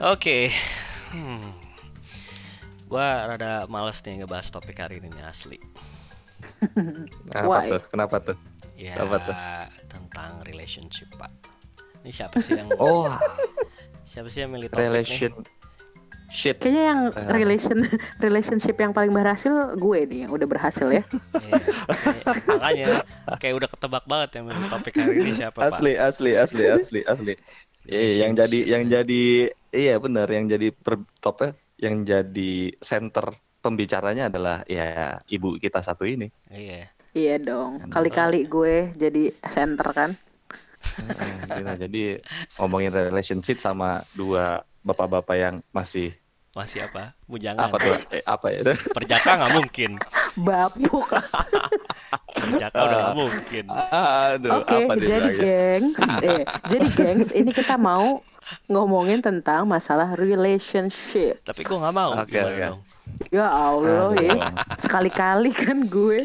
Oke. Hmm. Gua rada males nih ngebahas topik hari ini nih, asli. Kenapa Why? tuh? Kenapa tuh? Ya, Apa tuh? tentang relationship, Pak. Ini siapa sih yang Oh, siapa sih yang milih topik relation shit. Kayaknya yang Eh. relation relationship yang paling berhasil gue nih yang udah berhasil ya. nih? Iya, kayak- makanya kayak udah ketebak banget yang milih topik hari ini siapa, Asli, asli, asli, asli, asli. Iya, yang jadi yang jadi iya benar yang jadi per, topnya yang jadi center pembicaranya adalah ya ibu kita satu ini. Iya. Iya dong. Kali-kali gue jadi center kan. Heeh, gitu. Jadi ngomongin relationship sama dua bapak-bapak yang masih Masih apa? Bujangan. apa tuh? Eh, apa ya? Perjaka nggak mungkin. Bapuk. Perjaka udah nggak mungkin. Aduh, Oke, apa dia jadi gengs, eh, jadi gengs, ini kita mau ngomongin tentang masalah relationship. Tapi gua nggak mau. Oke, oke. dong? Ya Allah ya, sekali-kali kan gue.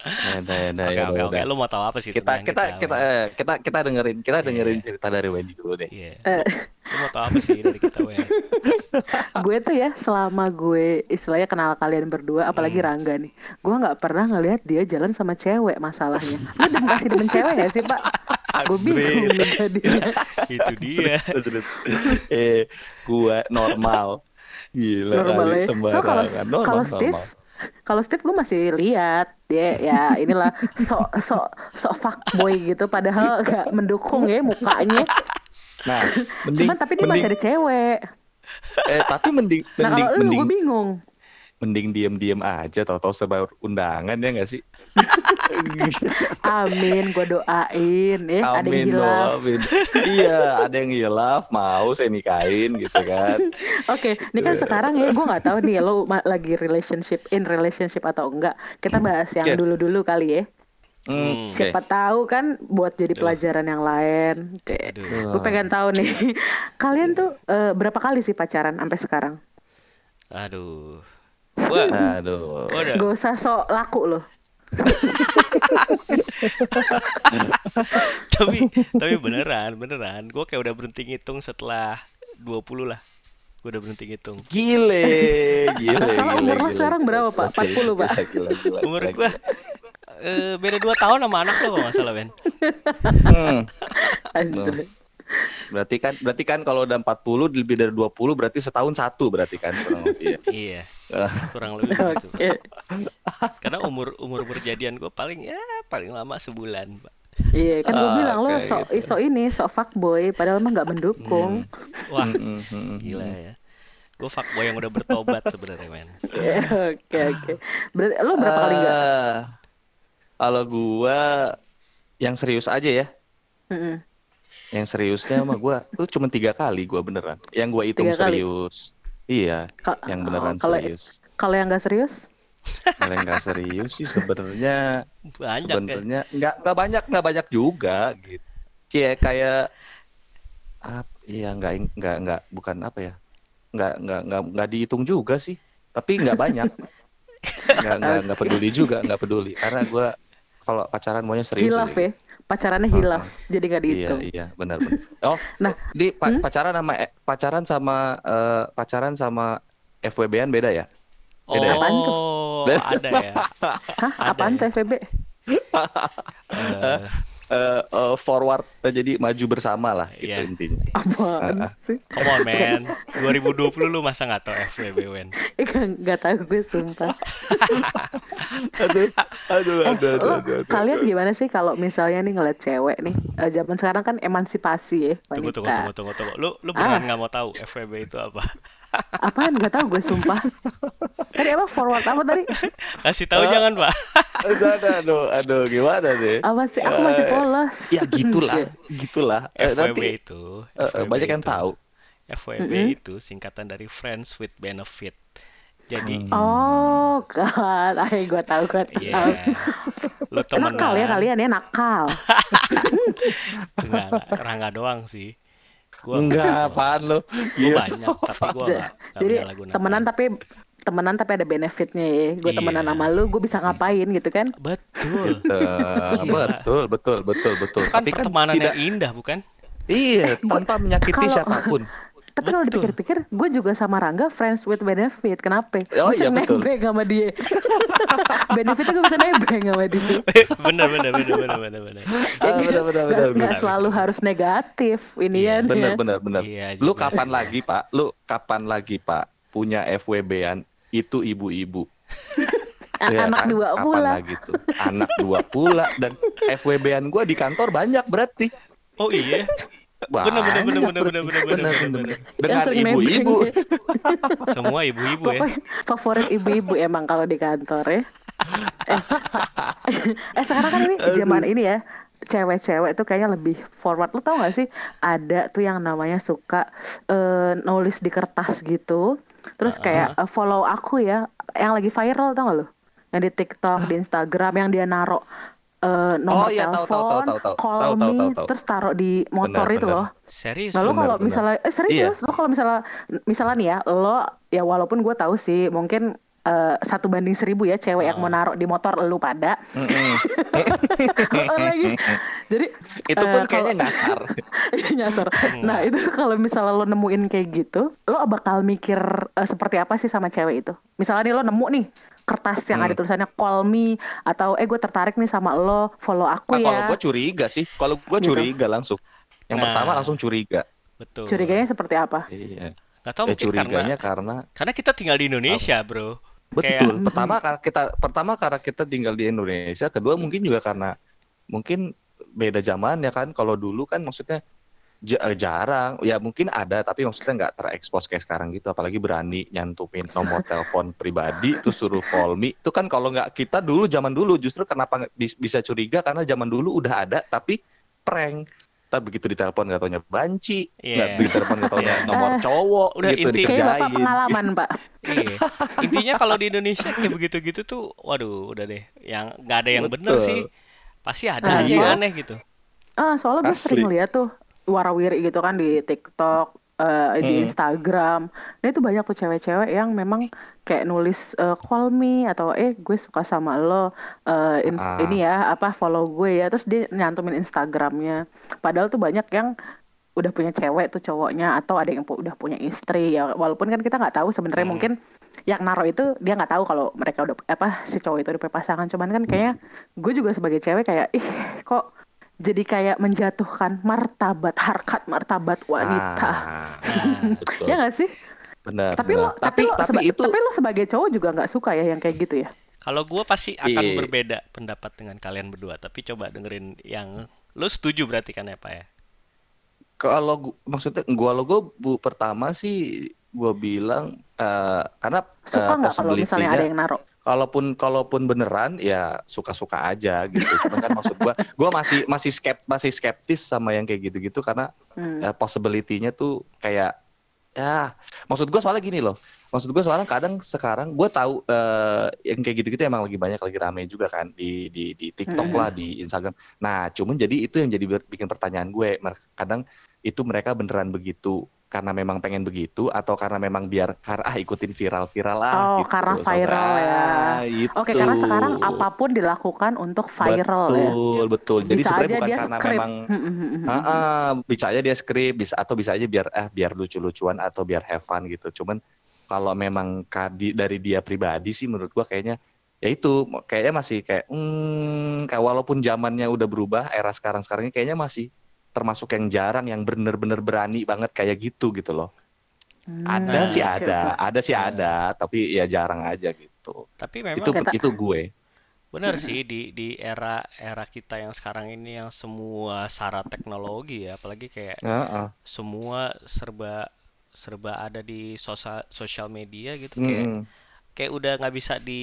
Ya udah, ya udah, Oke ya oke udah, udah. Lu mau tahu apa sih? Kita tentang kita kita eh, kita kita dengerin kita dengerin Iya. cerita dari Wendy dulu deh. Iya. Eh. Lu mau tahu apa sih dari kita, Wen? gue tuh ya selama gue istilahnya kenal kalian berdua, apalagi Rangga nih, gue nggak pernah ngelihat dia jalan sama cewek masalahnya. Lu dem- masih demen cewek ya sih pak? Gue bingung jadinya. Itu dia. eh, gua normal. Gila Normal kali ya. So kalau kalau. Steve, kalau Steve gue masih lihat dia ya inilah sok sok sok fuckboy gitu, padahal gak mendukung ya mukanya. Nah, mending Cuman tapi dia mending, masih ada cewek. eh tapi mending Nah mending kalau lu mending gue bingung. mending diem-diem aja tahu-tahu sebar undangan ya nggak sih? Amin, gue doain ya. Ada yang Amin loh, hilaf. amin. iya, ada yang hilaf mau saya nikahin gitu kan. Oke, ini kan sekarang ya gue nggak tahu nih lo lagi relationship in relationship atau enggak. Kita bahas yang dulu-dulu kali ya. Hmm, oke. Siapa tahu kan buat jadi Aduh. pelajaran yang lain. Aduh. Gue pengen tahu nih, kalian tuh eh, berapa kali sih pacaran sampai sekarang? Aduh. Gua Aduh. Gak usah sok laku loh. tapi tapi beneran, beneran. Gua kayak udah berhenti ngitung setelah 20 lah. Gua udah berhenti ngitung. Gile, gile, Sama umur lo sekarang berapa, Pak? Gila, 40, Pak? gila, gila, gila, Umur gila. eh, beda 2 tahun sama anak lo kalau nggak salah, Ben. Hmm, Anjir. berarti kan berarti kan kalau udah 40 lebih dari 20 berarti setahun satu berarti kan ya. Iya. Kurang lebih begitu. Oke. Karena umur umur berjadian gua paling ya paling lama sebulan, Pak. Iya, kan gue Ah, bilang lo oke, sok gitu. sok ini sok fuckboy, padahal mah nggak mendukung. Wah, Hmm, hmm, gila ya. Gue fuckboy yang udah bertobat sebenarnya, men. Oke oke. Berarti lo berapa kali enggak? Eh, Kalau gua yang serius aja ya. Mm-mm. Yang seriusnya sama gua tuh cuma tiga kali gua beneran. Yang gua hitung Tiga kali? Iya, Ka- yang oh, beneran kalau serius. kalau yang nggak serius? Kalau yang nggak serius sih sebenarnya Banyak kan. sebenarnya nggak nggak banyak nggak banyak juga gitu. Kayak kayak apa? Iya nggak nggak nggak bukan apa ya? Nggak nggak nggak nggak dihitung juga sih. Tapi nggak banyak. Nggak nggak nggak peduli juga nggak peduli karena gua kalau pacaran maunya serius. Hilaf ya. Pacarannya hilaf, jadi nggak Iya dihitung. iya benar benar. Oh, Nah, di pa- hmm? pacaran sama eh, pacaran sama eh, pacaran sama FWB-an beda ya? Beda ya? Apaan tuh? Oh, ada ya. Hah? Ada Apaan ya. tuh? Eh, Eh, eh, forward eh, jadi maju bersama lah gitu Iya. intinya. Apaan Ah, sih? come on, man. 2020 lu masa nggak tau FWB, Wen? Eh, nggak nggak tahu gue sumpah. aduh, aduh, Eh, aduh, aduh, lo aduh, aduh. kalian gimana sih kalau misalnya nih ngeliat cewek nih? eh, zaman sekarang kan emansipasi ya Tunggu, wanita. tunggu, tunggu, tunggu, tunggu. Lu, lu Ah. beneran nggak mau tahu FWB itu apa? Apaan? Nggak tahu gue sumpah. Tadi apa forward apa tadi? Kasih tahu Ah. jangan, Pak. aduh, aduh, aduh, aduh, gimana deh? Apa sih? Aku masih Eh, polos. Ya gitulah, Iya. gitulah. Eh, FWB nanti itu, eh, FWB banyak yang itu- tahu. FWB Mm-mm. itu singkatan dari Friends with Benefit. Jadi, Hmm. Oh, kan. Ayo gue tahu gue tahu. iya, lu temenan. Nakal ya kalian ya nakal. Enggak, enggak, Rangga doang sih. Gua Enggak, apaan lo? Gua Gila. banyak, tapi enggak. Jadi temenan tapi temenan tapi ada benefitnya ya. Gue temenan Iya. sama lu, gue bisa ngapain gitu kan? Betul. Gila. betul, betul, betul, betul. Kan Tapi kan pertemanan tidak yang indah, bukan? Iya, tanpa menyakiti Kalau- siapa pun. Tapi kalau dipikir-pikir, gue juga sama Rangga friends with benefit. Kenapa? Oh, Gue iya, nebeng sama dia. Benefitnya gue bisa nebeng sama dia. bener bener bener bener bener bener. Ya, benar, benar, benar, benar. selalu harus negatif ini Iya, ya. Bener bener bener. Iya Lu kapan lagi Pak? Lu kapan lagi Pak punya FWB-an itu ibu-ibu? Ya Anak kan? dua Kapan pula. lagi tuh? Anak dua pula dan FWB-an gua di kantor banyak berarti. Oh iya. Bener bener bener bener bener bener bener bener bener. Dengan ibu-ibu. Semua ibu-ibu ya. Favorit ibu-ibu emang kalau di kantor ya. Eh, eh sekarang kan ini zaman ini ya cewek-cewek tuh kayaknya lebih forward. Lu tau gak sih ada tuh yang namanya suka eh, nulis di kertas gitu. Terus kayak eh, follow aku ya yang lagi viral tau gak lu? Yang di TikTok, di Instagram yang dia narok eh, nomor Oh, iya, tahu, tahu, telepon, tahu, tahu, tahu. call Tahu, tahu, me, tahu, tahu. terus taruh di motor Benar, itu benar. loh. Serius. Nah lo lu? kalau misalnya eh serius lo kalau misalnya misalnya nih ya lo ya walaupun gue tahu sih mungkin eh, satu banding seribu ya cewek yang mau naruh di motor lu pada lagi jadi Itu eh, pun kalau- kayaknya ngasar. nyasar nah itu kalau misalnya lo nemuin kayak gitu lo bakal mikir eh, seperti apa sih sama cewek itu misalnya nih lo nemu nih kertas yang ada Hmm. tulisannya call me atau eh gue tertarik nih sama lo follow aku Nah, kalau ya gua curiga sih, kalau gua Gitu. curiga langsung. Yang Nah. pertama langsung curiga. Betul. curiganya seperti apa Iya. Gak tau Ya mungkin karena curiganya karena karena kita tinggal di Indonesia, bro. betul. Kayak- Pertama karena kita pertama karena kita tinggal di Indonesia, kedua mungkin juga karena mungkin beda zaman ya kan. Kalau dulu kan maksudnya jarang, ya mungkin ada tapi maksudnya nggak terekspos kayak sekarang gitu. Apalagi berani nyantumin nomor telepon pribadi terus suruh call me. Itu kan kalau nggak kita dulu zaman dulu justru kenapa bisa curiga karena zaman dulu udah ada tapi prank. Tapi begitu ditelepon nggak taunya banci, nggak Iya. ditelepon nggak taunya Iya. nomor cowok Udah gitu inti- kayak bapak dikerjain. pengalaman pak Iya. Intinya kalau di Indonesia kayak begitu-gitu tuh, waduh, udah deh. Yang nggak ada yang bener Betul. sih. Pasti ada Nah, aja yang iya. aneh gitu. Ah, soalnya gue sering lihat tuh warawiri gitu kan di TikTok, eh, di. Instagram. Nah itu banyak tuh cewek-cewek yang memang kayak nulis eh, call me atau eh gue suka sama lo, eh, inf- Ah. ini ya apa follow gue ya. Terus dia nyantumin Instagramnya. Padahal tuh banyak yang udah punya cewek tuh cowoknya atau ada yang pu- udah punya istri ya walaupun kan kita nggak tahu sebenarnya Hmm. mungkin yang naruh itu dia nggak tahu kalau mereka udah apa si cowok itu udah pasangan cuman kan kayaknya gue juga sebagai cewek kayak ih kok jadi kayak menjatuhkan martabat harkat martabat wanita Ah, betul. ya nggak sih Benar. tapi lo benar. tapi, lo tapi seba- itu tapi lo sebagai cowok juga nggak suka ya yang kayak gitu ya kalau gua pasti akan Iya. berbeda pendapat dengan kalian berdua. Tapi coba dengerin yang lu setuju berarti kan ya, Pak ya? kalau maksudnya gua lo gue bu pertama sih gua bilang eh, karena suka eh, nggak kalau misalnya ada yang naruh kalaupun kalaupun beneran ya suka-suka aja gitu. Cuman kan maksud gua gua masih masih skep masih skeptis sama yang kayak gitu-gitu karena Hmm. eh, possibility-nya tuh kayak ya maksud gua soalnya gini loh. Maksud gua soalnya kadang sekarang gua tahu eh, yang kayak gitu-gitu emang lagi banyak lagi rame juga kan di di di TikTok Mm-mm. lah di Instagram. Nah, cuman jadi itu yang jadi bikin pertanyaan gue. Kadang itu mereka beneran begitu karena memang pengen begitu atau karena memang biar karena ah ikutin viral-viral lah Oh, gitu. karena viral ya. Ah, itu. Oke, karena sekarang apa pun dilakukan untuk viral ya. betul, betul. Jadi Bisa sebenarnya bukan dia karena script. memang. Ah, ah, bisa aja dia skrip, bisa atau bisa aja biar eh biar lucu-lucuan atau biar have fun gitu. Cuman kalau memang kadi dari dia pribadi sih menurut gua kayaknya ya itu kayaknya masih kayak hmm, kayak walaupun zamannya udah berubah era sekarang-sekarang ini kayaknya masih termasuk yang jarang yang bener-bener berani banget kayak gitu gitu loh. Hmm, Ada Nah, sih ada, oke. ada sih Nah. ada, tapi ya jarang aja gitu. Tapi memang Itu Oke, tak- itu gue. benar sih di di era era kita yang sekarang ini yang semua syarat teknologi ya, apalagi kayak Heeh. semua serba serba ada di sosial sosial media gitu kayak Mm-mm. kayak udah nggak bisa di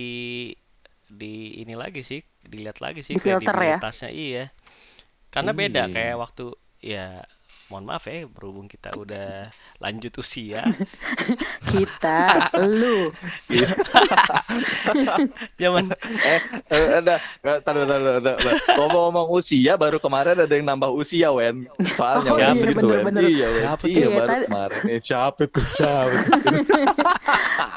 di ini lagi sih dilihat lagi sih Difilter ya? kredibilitasnya iya karena beda Iya. kayak waktu ya mohon maaf ya berhubung kita udah lanjut usia Kita, lu. zaman eh, eh, ada, eh, taruh, taruh, taruh, taruh. Ngomong-ngomong usia, baru kemarin ada yang nambah usia, Wen. Soalnya Oh, Wen, iya, gitu, Wen. Iya, Wen. Siapa tuh? Iya, Iya, baru kemarin. Eh, siapa tuh? Siapa?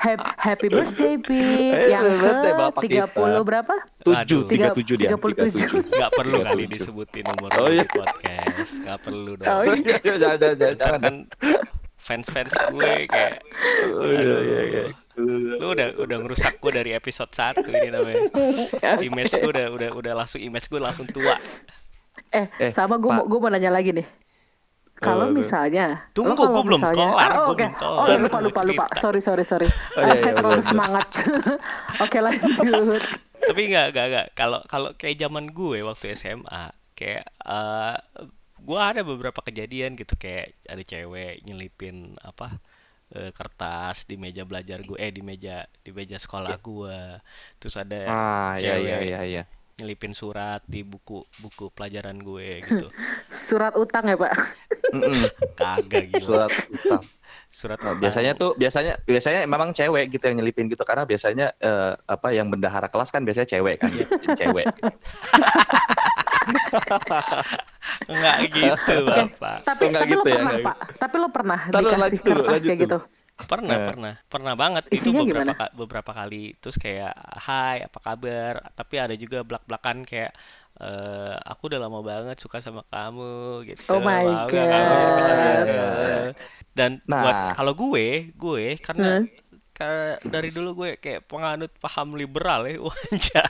Happy, happy birthday, Pip. Eh, Yang ke birthday Bapak 30 kita. berapa? Tujuh, tiga tujuh dia. 37. nggak perlu kali 37. disebutin nomor Oh, iya. di podcast nggak perlu dong Oh, Oh iya, iya, jangan, jangan, jangan, jangan. kan fans-fans gue kayak Oh, iya, iya, iya. lu udah udah ngerusak gue dari episode 1 ini namanya. Image gue udah udah udah langsung image gue langsung tua. Eh, Eh, sama gue mau gue mau nanya lagi nih. Kalau Oh, misalnya, Tunggu, kalau gua belum misalnya- kelar, Oh, belum kelar. Oh, lupa lupa lupa. Sorry sorry sorry. Oh, Eh, iya, saya iya, terlalu semangat. Oke lanjut. Tapi nggak nggak nggak. Kalau kalau kayak zaman gue waktu SMA kayak eh gue ada beberapa kejadian gitu. Kayak ada cewek nyelipin apa eh, kertas di meja belajar gue eh di meja di meja sekolah gue. Terus ada Ah, iya, cewek iya, iya, iya. nyelipin surat di buku buku pelajaran gue gitu. Surat utang ya Pak. Kagak gila. Surat utang. Surat Nah, biasanya tuh biasanya biasanya memang cewek gitu yang nyelipin gitu karena biasanya eh, apa yang bendahara kelas kan biasanya cewek kan nyelipin cewek. nggak gitu bapak Tapi, nggak tapi gitu lo ya, pernah nggak Pak. Tapi lo pernah lo dikasih lanjut kertas lanjut kayak gitu. Pernah, Nah. pernah, pernah banget. Itu Isinya beberapa gimana? ka- beberapa kali. Terus kayak, Hai, apa kabar? Tapi ada juga belak-belakan kayak, eh aku udah lama banget suka sama kamu, gitu. Oh my Mau kamu God. aku?" Dan Nah. buat kalau gue, gue karena Hmm. karena dari dulu gue kayak penganut paham liberal ya, wajah.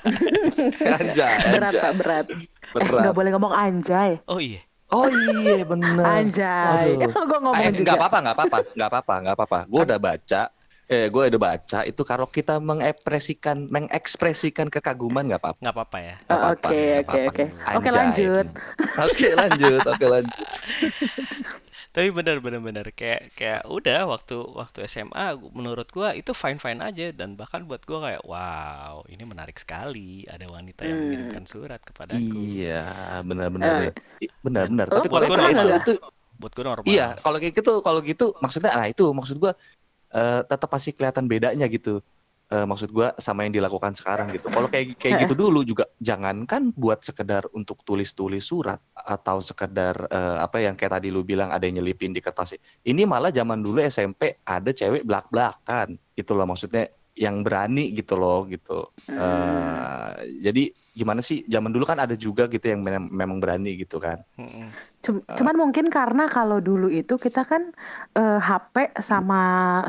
Anjay, Berat anjay. Pak, berat. Eh, Berat. nggak boleh ngomong anjay. Oh iya, Oh iya bener. Anjay. Aduh. gue ngomong Eh, juga. nggak apa-apa, nggak apa-apa, nggak apa-apa, nggak apa-apa. Gue udah baca, eh, gue udah baca itu kalau kita mengekspresikan, mengekspresikan kekaguman nggak apa-apa. nggak apa-apa ya. Oh, Oke, oke, oke. Oke, lanjut. Oke lanjut, oke lanjut. Tapi bener bener bener kayak kayak udah waktu waktu SMA menurut gua itu fine fine aja dan bahkan buat gua kayak wow ini menarik sekali ada wanita yang Hmm. mengirimkan surat kepadaku Iya, benar-benar, Eh. benar-benar. Lo Tapi buat kalau gua itu, itu, buat gua normal iya, kalau kayak gitu, kalau gitu, maksudnya, nah itu maksud gua eh, tetap pasti kelihatan bedanya gitu. Eh, maksud gua sama yang dilakukan sekarang gitu. Kalau kayak kayak gitu dulu juga, jangankan buat sekedar untuk tulis-tulis surat atau sekedar eh, apa yang kayak tadi lu bilang ada yang nyelipin di kertas. Ini malah zaman dulu SMP ada cewek belak-belakan, loh maksudnya yang berani gitu loh gitu. Hmm. Eh, jadi gimana sih zaman dulu kan ada juga gitu yang mem- memang berani gitu kan. Mm-mm. Cum- Cuman mungkin karena kalau dulu itu kita kan eh, HP sama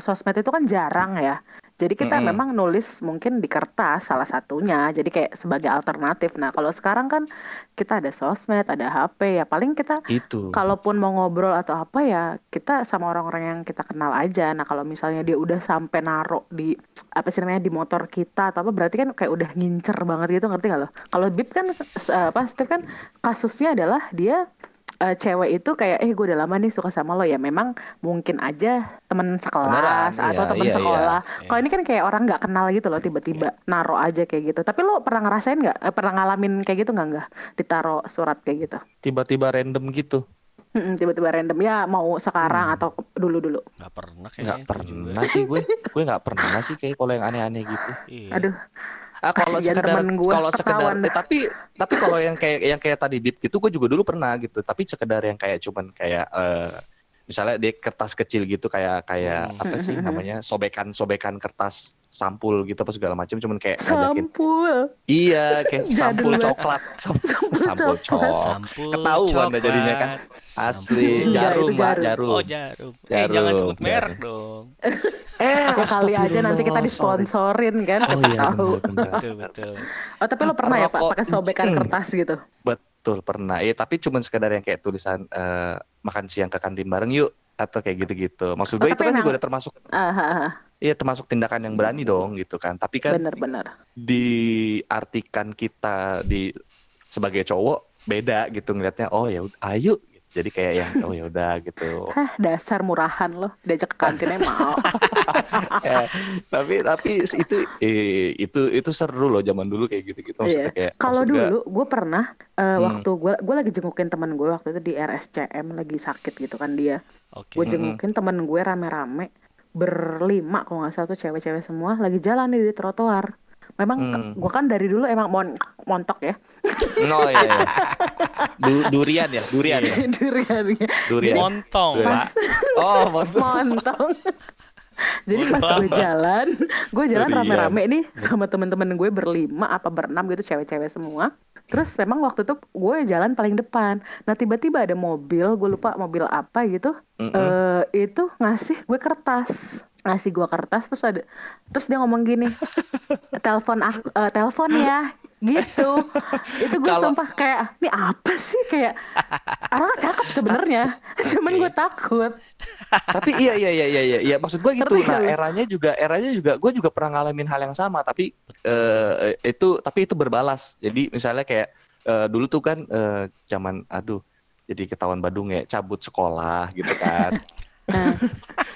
sosmed itu kan jarang ya. Jadi kita Mm-mm. memang nulis mungkin di kertas salah satunya. Jadi kayak sebagai alternatif. Nah kalau sekarang kan kita ada sosmed, ada HP ya paling kita Itu. kalaupun mau ngobrol atau apa ya kita sama orang-orang yang kita kenal aja. Nah kalau misalnya dia udah sampai naruh di apa sih namanya di motor kita atau apa berarti kan kayak udah ngincer banget gitu ngerti gak lo? Kalau Bib kan apa Steve kan kasusnya adalah dia eh, cewek itu kayak eh gue udah lama nih suka sama lo ya memang mungkin aja temen sekelas Beneran, atau iya, temen iya, iya. sekolah. Iya. Kalau ini kan kayak orang nggak kenal gitu loh tiba-tiba naruh aja kayak gitu. Tapi lo pernah ngerasain nggak? Eh, pernah ngalamin kayak gitu nggak nggak? Ditaruh surat kayak gitu? Tiba-tiba random gitu. Mm-mm, tiba-tiba random ya mau sekarang Hmm. atau dulu-dulu. nggak pernah kayaknya Nggak pernah juga. sih gue. Gue nggak pernah sih kayak kalau yang aneh-aneh gitu. Iya. Aduh, Ah kalau sekedar kalau sekedar eh, tapi tapi kalau yang kayak yang kayak tadi bib gitu gue juga dulu pernah gitu. Tapi sekedar yang kayak cuman kayak eh, misalnya di kertas kecil gitu kayak kayak Hmm. apa sih namanya sobekan-sobekan kertas sampul gitu apa segala macam cuman kayak ngajakin sampul. iya kayak sampul coklat sampul, Sampul sampul coklat. coklat Sampul Ketahuan dah jadinya kan. coklat, asli sampul- jarum itu mbak jarum. jarum Oh jarum. Eh jangan Jarum, sebut merek jarum. dong. eh Ya kali aja nanti kita disponsorin kan, oh siapa iya tahu. Betul betul. Oh tapi lo pernah ya Pak pakai sobekan encing. kertas gitu? Betul pernah. Iya, tapi cuman sekedar yang kayak tulisan eh, makan siang ke kantin bareng yuk atau kayak gitu-gitu. Maksud Oh, gue itu tapi kan juga emang- udah termasuk Ah, ah, ah. Iya termasuk tindakan yang berani dong gitu kan. Tapi kan Bener-bener. diartikan kita di sebagai cowok beda gitu ngelihatnya. Oh ya ayo. Jadi kayak yang oh ya udah gitu. Hah dasar murahan lo, diajak ke kantinnya mau. Eh, tapi tapi itu eh, itu itu seru loh zaman dulu kayak gitu-gitu maksudnya kayak Kalau dulu gue pernah eh, Hmm. waktu gue gue lagi jengukin teman gue waktu itu di RSCM lagi sakit gitu kan dia. Oke. Gue Mm-mm. jengukin temen gue rame-rame berlima kalau nggak salah tuh cewek-cewek semua lagi jalan nih di trotoar. Memang Hmm. gue kan dari dulu emang mon montok ya. Oh iya, iya. Du- durian ya, durian ya, Durian ya. durian. Montong, Durian. Pak. Oh, mantap. montong. Jadi pas gue jalan, gue jalan rame-rame nih sama temen-temen gue berlima apa berenam gitu cewek-cewek semua. Terus memang waktu itu gue jalan paling depan. Nah tiba-tiba ada mobil, gue lupa mobil apa gitu. Mm-mm. eh itu ngasih gue kertas, ngasih gue kertas terus ada, terus dia ngomong gini, telepon aku, eh, telepon ya, gitu. Itu gue Kalau- sumpah kayak, ini apa sih? Kayak orangnya cakep sebenarnya, cuman gue takut. tapi iya iya iya iya iya iya. Maksud gue gitu. Nah lu? eranya juga eranya juga gue juga pernah ngalamin hal yang sama tapi eh itu tapi itu berbalas. Jadi misalnya kayak eh, dulu tuh kan eh, zaman aduh jadi ketahuan Badung ya cabut sekolah gitu kan Nah,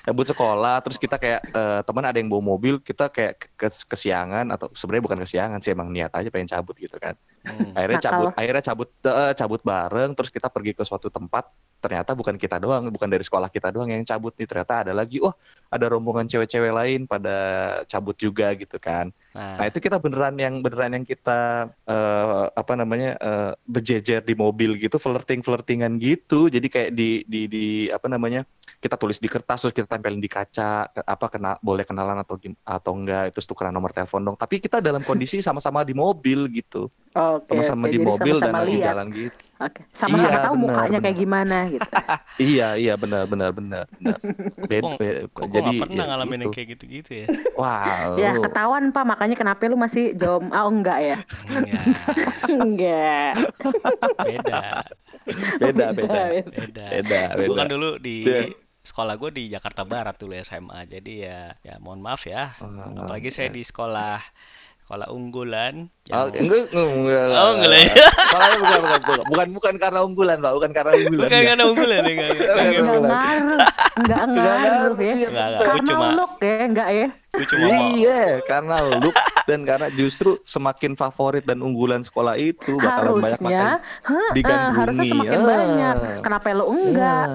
cabut sekolah terus kita kayak eh, teman ada yang bawa mobil kita kayak ke kesiangan atau sebenarnya bukan kesiangan sih emang niat aja pengen cabut gitu kan Hmm. akhirnya Nakal. cabut akhirnya cabut eh, cabut bareng terus kita pergi ke suatu tempat ternyata bukan kita doang bukan dari sekolah kita doang yang cabut nih ternyata ada lagi wah ada rombongan cewek-cewek lain pada cabut juga gitu kan Nah, nah itu kita beneran yang beneran yang kita eh, apa namanya eh, berjejer di mobil gitu flirting flirtingan gitu jadi kayak di di di apa namanya kita tulis di kertas terus kita tempelin di kaca apa kena boleh kenalan atau atau enggak itu tukeran nomor telepon dong tapi kita dalam kondisi sama-sama di mobil gitu oke, sama-sama oke, di jadi mobil dan sama-sama lagi lihat. jalan gitu. Oke, sama-sama Iya, tahu benar, mukanya benar. kayak gimana gitu. Iya iya benar benar benar benar. Bed, Kok- jadi gak pernah ya ngalamin gitu. yang kayak gitu-gitu ya? Wah, Ya ketahuan pak, makanya kenapa lu masih jom? Oh enggak ya? Enggak, enggak. beda, beda beda beda. beda. beda beda. kan dulu di Iya. Sekolah gue di Jakarta Barat dulu SMA, jadi ya, ya mohon maaf ya. Ah, Apalagi saya di sekolah sekolah unggulan. Oh, enggak, enggak, Oh, enggak lah ya. Soalnya bukan, bukan, bukan, bukan, bukan karena unggulan, Pak. Bukan karena unggulan. Bukan ya. karena unggulan ya, enggak, enggak, Enggak, enggak. Enggak enggak. ngaruh, enggak Enggak ngaruh ya. iya, Enggak, enggak. Karena cuma- look ya, enggak ya? Gue cuma mau Iya, karena look dan karena justru semakin favorit dan unggulan sekolah itu bakalan banyak makan Harusnya, digandrungi. harusnya semakin Ah. banyak. Kenapa lu enggak?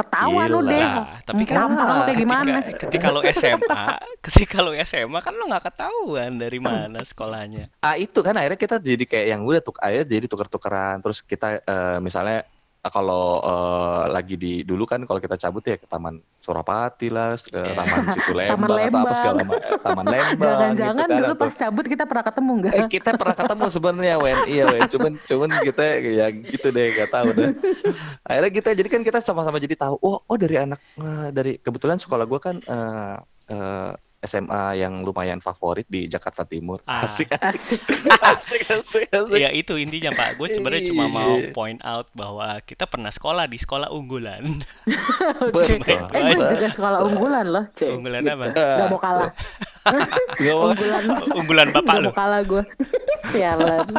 Ketahuan lu Gila. deh. Lah, tapi kan Tampang lu kayak ketika, gimana? ketika lo SMA, ketika lo SMA kan lo nggak ketahuan dari mana sekolahnya. ah itu kan akhirnya kita jadi kayak yang udah tuh akhirnya jadi tuker-tukeran terus kita eh, misalnya kalau eh, lagi di dulu kan kalau kita cabut ya ke Taman Surapati lah ke Iya. Taman Situ Lembang atau apa Lembang. segala ma- eh, Taman Lembang Jangan-jangan gitu kan, dulu atau- pas cabut kita pernah ketemu enggak? Eh, kita pernah ketemu sebenarnya Wen iya Wen cuman cuman kita ya gitu deh gak tahu deh akhirnya kita jadi kan kita sama-sama jadi tahu oh oh dari anak eh, dari kebetulan sekolah gua kan eh, eh, SMA yang lumayan favorit di Jakarta Timur Ah. asik asik Asik. asik asik asik Ya itu intinya Pak. Gue sebenarnya cuma Iya. mau point out bahwa kita pernah sekolah di sekolah unggulan. Betul. Eh gue juga sekolah unggulan loh, Cek. Unggulan Gitu. apa? Gak mau kalah. Unggulan. unggulan bapak mau kalah gue. Sialan.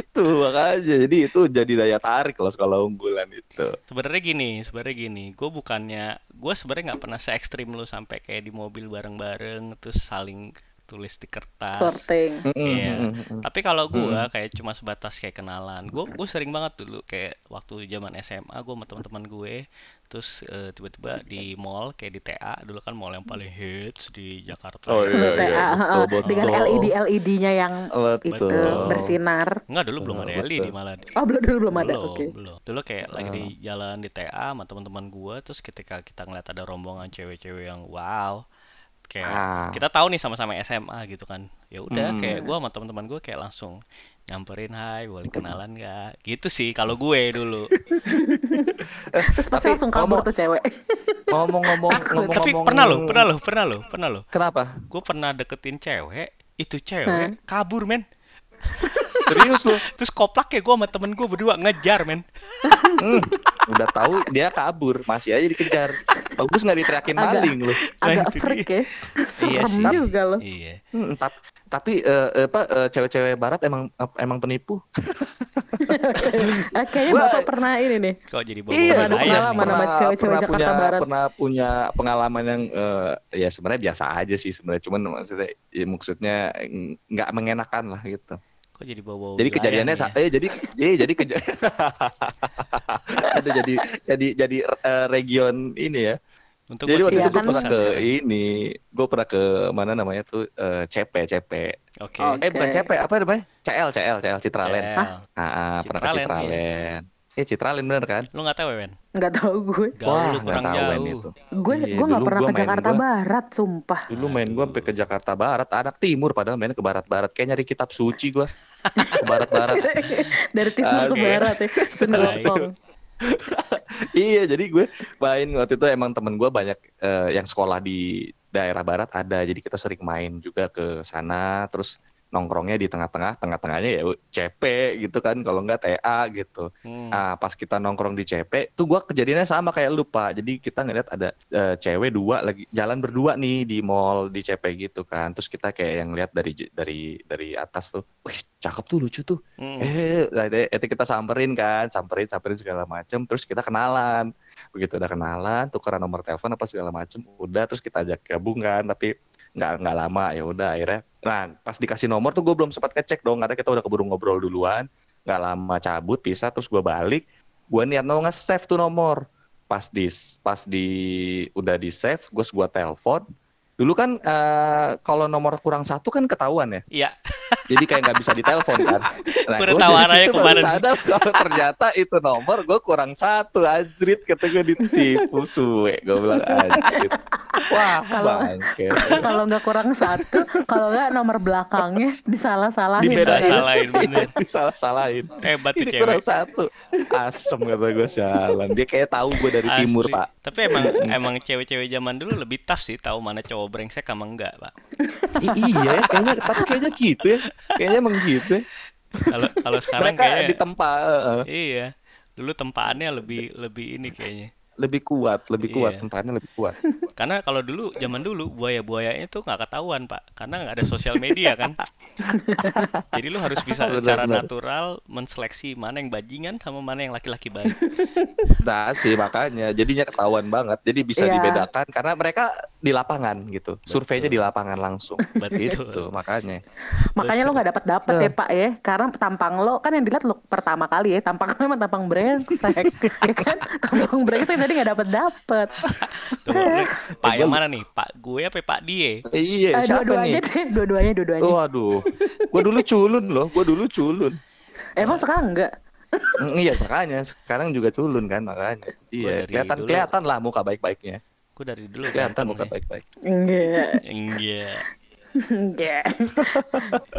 itu makanya jadi itu jadi daya tarik loh sekolah unggulan itu Sebenarnya gini, sebenarnya gini. Gue bukannya, gue sebenarnya nggak pernah se ekstrim lo sampai kayak di mobil bareng-bareng terus saling tulis di kertas. Flirting. Iya. Mm-mm. Tapi kalau gua Mm. kayak cuma sebatas kayak kenalan. Gue gue sering banget dulu kayak waktu zaman SMA gue sama teman-teman gue terus eh, tiba-tiba di mall kayak di TA dulu kan mall yang paling hits di Jakarta. Oh, iya, iya, heeh. betul, betul. Dengan LED LED-nya yang itu Betul. bersinar. Enggak dulu belum ada Betul. LED malah. Oh belum dulu belum ada. belum, Oke. belum. Dulu kayak lagi di jalan di TA sama teman-teman gua terus ketika kita ngeliat ada rombongan cewek-cewek yang wow kayak Ah. kita tahu nih sama-sama SMA gitu kan. Ya udah Hmm. kayak gua sama teman-teman gue kayak langsung nyamperin hai boleh kenalan nggak? Gitu sih kalau gue dulu. Terus pasti Tapi langsung kabur ngomong- tuh cewek. ngomong-ngomong ngomong-ngomong tapi pernah loh pernah loh pernah loh pernah loh. Kenapa? Gue pernah deketin cewek itu cewek kabur men. Serius lu? Terus koplak ya gue sama temen gue berdua ngejar men. Hmm, udah tahu dia kabur masih aja dikejar bagus nggak diteriakin Agak- maling lu Agak itu freak ya. Serem sih. juga loh. iya Hmm, tap- tapi eh, eh, apa eh, cewek-cewek barat emang emang penipu Eh, Kayaknya Wah. bapak pernah ini nih. kok jadi bawa Iya, ayam pengalaman sama cewek-cewek pernah Jakarta punya, Barat. pernah punya pengalaman yang eh, ya sebenarnya biasa aja sih sebenarnya cuman maksudnya ya, maksudnya nggak mengenakan lah gitu kok jadi bawa bawa jadi kejadiannya sa- eh jadi eh jadi keja- ada jadi jadi jadi eh, region ini ya untuk jadi waktu Iya, itu gue pernah ke ini gue pernah ke mana namanya tuh eh, CP CP oke Oh. eh bukan. CP apa namanya CL CL CL. Hah? ah, ah, pernah ke Citraland, Citraland eh Citraland bener kan lu nggak tahu Wen Nggak tahu gue. Gaul Wah, nggak kurang tahu jauh Ben itu. Gue Iya, gue nggak dulu pernah gua ke main Jakarta gua. Barat, sumpah. Dulu main gue sampai ke Jakarta Barat, anak timur padahal main ke barat-barat. Kayak nyari kitab suci gue. Ke barat-barat. Dari timur ke Oke. barat ya. Senopong. iya, jadi gue main waktu itu emang temen gue banyak eh, yang sekolah di daerah barat ada, jadi kita sering main juga ke sana, terus nongkrongnya di tengah-tengah, tengah-tengahnya ya CP gitu kan, kalau nggak TA gitu. Hmm. Nah, pas kita nongkrong di CP, tuh gua kejadiannya sama kayak lu, Pak. Jadi kita ngeliat ada eh, cewek dua lagi jalan berdua nih di mall di CP gitu kan. Terus kita kayak yang lihat dari dari dari atas tuh, wih, cakep tuh, lucu tuh. Hmm. Eh, nah, itu kita samperin kan, samperin, samperin segala macem. Terus kita kenalan. Begitu udah kenalan, tukeran nomor telepon apa segala macem. Udah, terus kita ajak gabung kan. Tapi nggak nggak lama ya udah akhirnya. Nah, pas dikasih nomor tuh gue belum sempat ngecek dong, karena kita udah keburu ngobrol duluan. Nggak lama cabut pisah terus gue balik. Gue niat mau nge-save tuh nomor. Pas di pas di udah di save gue gue telepon. Dulu kan eh, kalau nomor kurang satu kan ketahuan ya? Iya. jadi kayak nggak bisa ditelepon kan nah udah baru kemarin. sadar kalau ternyata itu nomor gue kurang satu anjrit kata gue ditipu suwe gue bilang anjrit wah Kalau- bangke Kalau nggak kurang satu, kalau nggak nomor belakangnya disalah-salahin. dibedain Salahin, bener. disalah-salahin Hebat tuh ini cewek. kurang satu asem kata gue jalan dia kayak tahu gue dari timur Asli. pak Tapi emang emang cewek-cewek zaman dulu lebih tough sih tahu mana cowok brengsek sama enggak, Pak. I- iya ya kayaknya tapi kayaknya gitu ya kayaknya emang gitu ya. Kalau kalau sekarang mereka kayaknya ditempa eh, iya. Dulu tempaannya lebih lebih ini kayaknya. Lebih kuat lebih kuat Iya. tempaannya lebih kuat Karena kalau dulu zaman dulu buaya-buayanya tuh nggak ketahuan, Pak. Karena nggak ada sosial media kan. Jadi lu harus bisa Benar, secara benar. natural menseleksi mana yang bajingan sama mana yang laki-laki baik. nah sih makanya jadinya ketahuan banget jadi bisa Iya. dibedakan karena mereka di lapangan gitu surveinya di lapangan langsung Betul. gitu makanya Makanya lo nggak dapat dapat ya Pak ya, karena tampang lo kan yang dilihat lo pertama kali ya, tampang lo emang tampang brengsek, ya kan? Tampang brengsek tadi nggak dapat dapat. Tuh, lu, Pak yang mana nih? Pak gue apa Pak die? iya siapa dua-duanya nih deh, dua-duanya, dua-duanya. waduh gua dulu culun loh gua dulu culun Emang sekarang enggak? Mm, iya makanya sekarang juga culun kan makanya iya kelihatan dulu- kelihatan lah muka baik-baiknya Gue dari dulu kelihatan muka nih. baik-baik Enggak. Enggak. Enggak.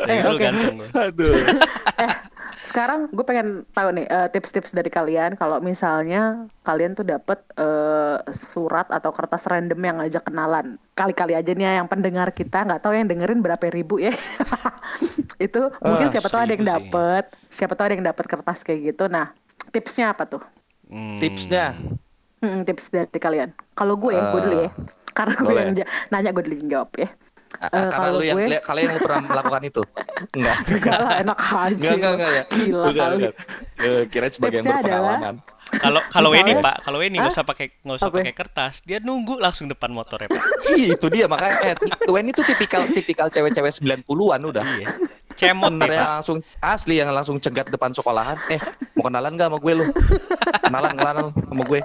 Eh, oke. ganteng gue. Sekarang gue pengen tahu nih eh, tips-tips dari kalian kalau misalnya kalian tuh dapet eh, surat atau kertas random yang ngajak kenalan. Kali-kali aja nih ya yang pendengar kita nggak tahu yang dengerin berapa ribu ya. Itu mungkin Ah, siapa tahu ada yang dapet, siapa tahu ada yang dapet kertas kayak gitu. Nah, tipsnya apa tuh? Hmm. Tipsnya? Hmm, tips dari kalian. Kalau gue, gue dulu ya. Karena gue yang nanya gue dulu yang jawab ya. Ah, Eh, karena kalau lu yang gue- li- kalian yang pernah melakukan itu enggak Enggak lah, enak aja. enggak enggak enggak ya Gila Bukan, kali. bukan. Eh, kirain sebagai yang berpengalaman Kalau kalau ini Pak, kalau ini nggak usah pakai nggak usah pakai kertas, dia nunggu langsung depan motornya Pak. Ih, itu dia makanya eh, Wen itu tipikal tipikal cewek-cewek 90-an udah Iya. Cemot Bener nih yang Pak. langsung asli yang langsung cegat depan sekolahan eh mau kenalan gak sama gue lu kenalan kenalan sama gue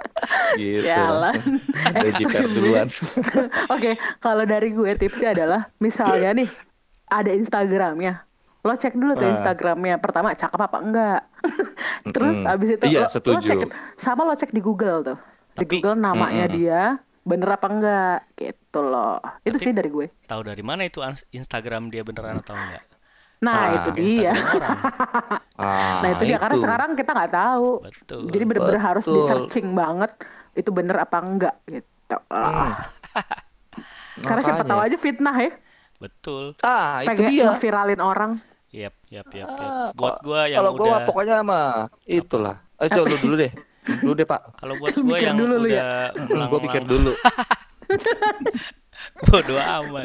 gitu Sialan. jiper duluan Oke, kalau dari gue tipsnya adalah misalnya nih ada Instagramnya, lo cek dulu tuh Ah. Instagramnya. Pertama cakep apa enggak? Terus Mm-mm. abis itu Iya, lo, lo cek sama lo cek di Google tuh. Di Tapi- Google namanya Mm-mm. dia bener apa enggak gitu loh. Itu Tapi- sih dari gue. Tahu dari mana itu Instagram dia beneran atau enggak? Nah Ah, itu dia. Ah, Nah itu dia karena sekarang kita nggak tahu. Betul. Jadi bener-bener harus di searching banget itu bener apa enggak gitu. Hmm. Karena siapa tahu aja fitnah ya. Betul. ah itu Pengen dia ngeviralin orang. Yap, yap, yap, yap. Ah, Buat kalau- gua yang kalau gue udah pokoknya mah itulah eh coba lu dulu deh dulu deh pak kalau buat gua Mikir yang dulu lu ya. udah gue pikir melanglang- dulu Bodo amat.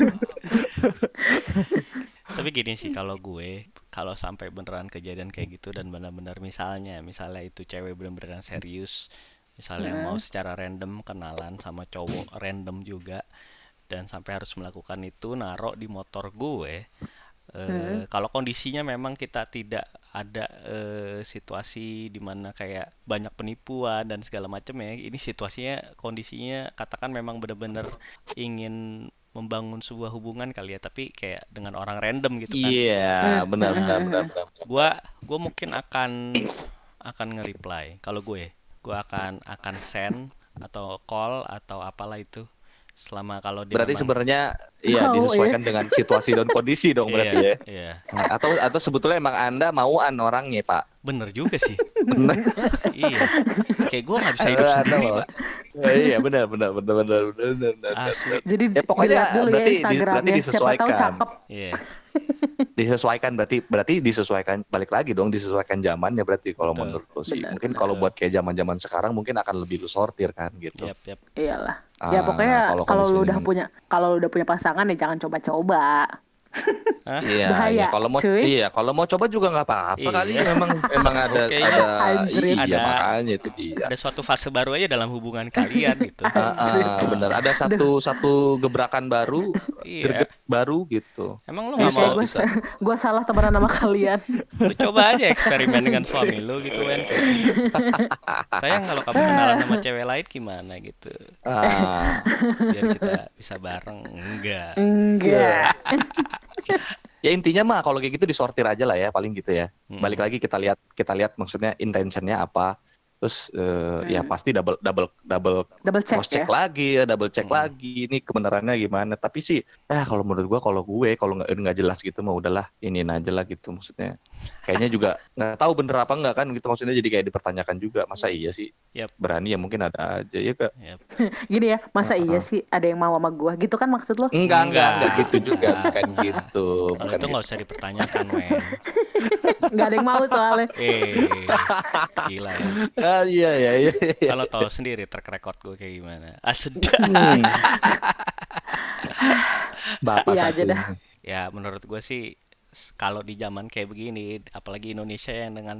Tapi gini sih kalau gue, kalau sampai beneran kejadian kayak gitu dan benar-benar misalnya, misalnya itu cewek bener-bener serius, misalnya mau secara random kenalan sama cowok random juga, dan sampai harus melakukan itu narok di motor gue. eh, Kalau kondisinya memang kita tidak ada eh, situasi di mana kayak banyak penipuan dan segala macam ya, ini situasinya kondisinya katakan memang benar-benar ingin membangun sebuah hubungan kali ya, tapi kayak dengan orang random gitu kan. iya Hmm, benar hmm, benar benar benar Gua gua mungkin akan akan nge-reply kalau gue. Gua akan akan send atau call atau apalah itu selama kalau dia Berarti memang- sebenarnya iya Mau, disesuaikan dengan situasi dan kondisi dong berarti iya, ya. iya. Nah, Atau atau sebetulnya emang Anda mauan orangnya, Pak. bener juga sih Benar. iya kayak gue nggak bisa hidup sendiri pak Ya, iya benar benar benar benar benar. benar. asli Jadi Ya, pokoknya dulu ya berarti di- Instagramnya. berarti Siapa tahu disesuaikan. cakep. iya Disesuaikan berarti berarti disesuaikan balik lagi dong disesuaikan zamannya berarti kalau Betul. menurut lu sih. Benar, mungkin benar. kalau buat kayak zaman-zaman sekarang mungkin akan lebih lu sortir kan gitu. yap yap Iyalah. Ah, ya pokoknya kalau kalau lu udah punya kalau lu udah punya pasangan ya jangan coba-coba. Iya, Bahaya, iya. Kalau mau cuy. iya, kalau mau coba juga nggak apa-apa Iya. kali memang memang ada Oke. ada iya Ada- makanya itu dia. ada suatu fase baru aja dalam hubungan kalian gitu Ah, Anjrit. ah, bener ada satu satu gebrakan baru, iya greget baru gitu. emang lu nggak mau gue gue salah temenan sama kalian. lu coba aja eksperimen dengan suami lu gitu kan sayang kalau kamu kenalan sama cewek lain gimana gitu Ah, biar kita bisa bareng enggak Enggak. Ya intinya mah kalau kayak gitu disortir aja lah ya paling gitu ya. Balik lagi kita lihat kita lihat maksudnya intentionnya apa. Terus eh, ya Hmm. pasti double double double Double check cross ya. check lagi ya double check Hmm. lagi ini kebenarannya gimana tapi sih eh kalau menurut gua kalau gue kalau nggak nggak jelas gitu mah udahlah ini aja lah gitu maksudnya kayaknya juga nggak tahu bener apa enggak kan gitu maksudnya jadi kayak dipertanyakan juga masa iya sih Yap. berani ya mungkin ada aja ya kak Yap. Gini ya, masa Uh-uh. iya sih ada yang mau sama gua? Gitu kan maksud lo? enggak enggak Enggak. gitu juga bukan gitu kalau bukan itu nggak usah dipertanyakan men Nggak ada yang mau soalnya. eh gila ya. Gitu. ah, iya iya iya iya. kalau tahu sendiri track record gue kayak gimana ah sedap Hmm. Bapak satu aja dah. ya menurut gue sih kalau di zaman kayak begini apalagi Indonesia yang dengan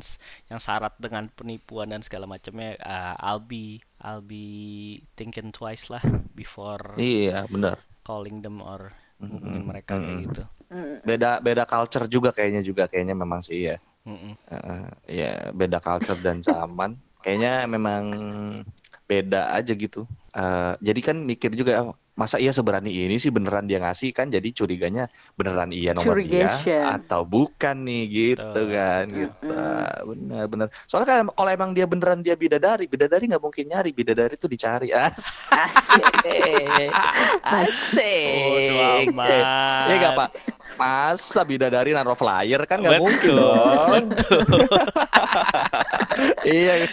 yang syarat dengan penipuan dan segala macamnya uh, I'll be I'll be thinking twice lah before iya benar calling them or Mm-mm. hubungin mereka kayak Mm-mm. gitu Mm. beda beda culture juga kayaknya juga kayaknya memang sih ya Mm-mm. Heeh, ya beda culture dan zaman kayaknya memang beda aja gitu. Eh, jadi kan mikir juga "Oh, masa iya seberani ini sih beneran dia ngasih kan jadi curiganya beneran iya nomor dia atau bukan nih gitu Betul. kan gitu Mm-mm. benar benar soalnya kan kalau emang dia beneran dia bidadari bidadari nggak mungkin nyari bidadari tuh dicari asik asik Bodo amat. Iya nggak pak? Masa bidadari naruh flyer kan nggak mungkin Betul, dong. iya.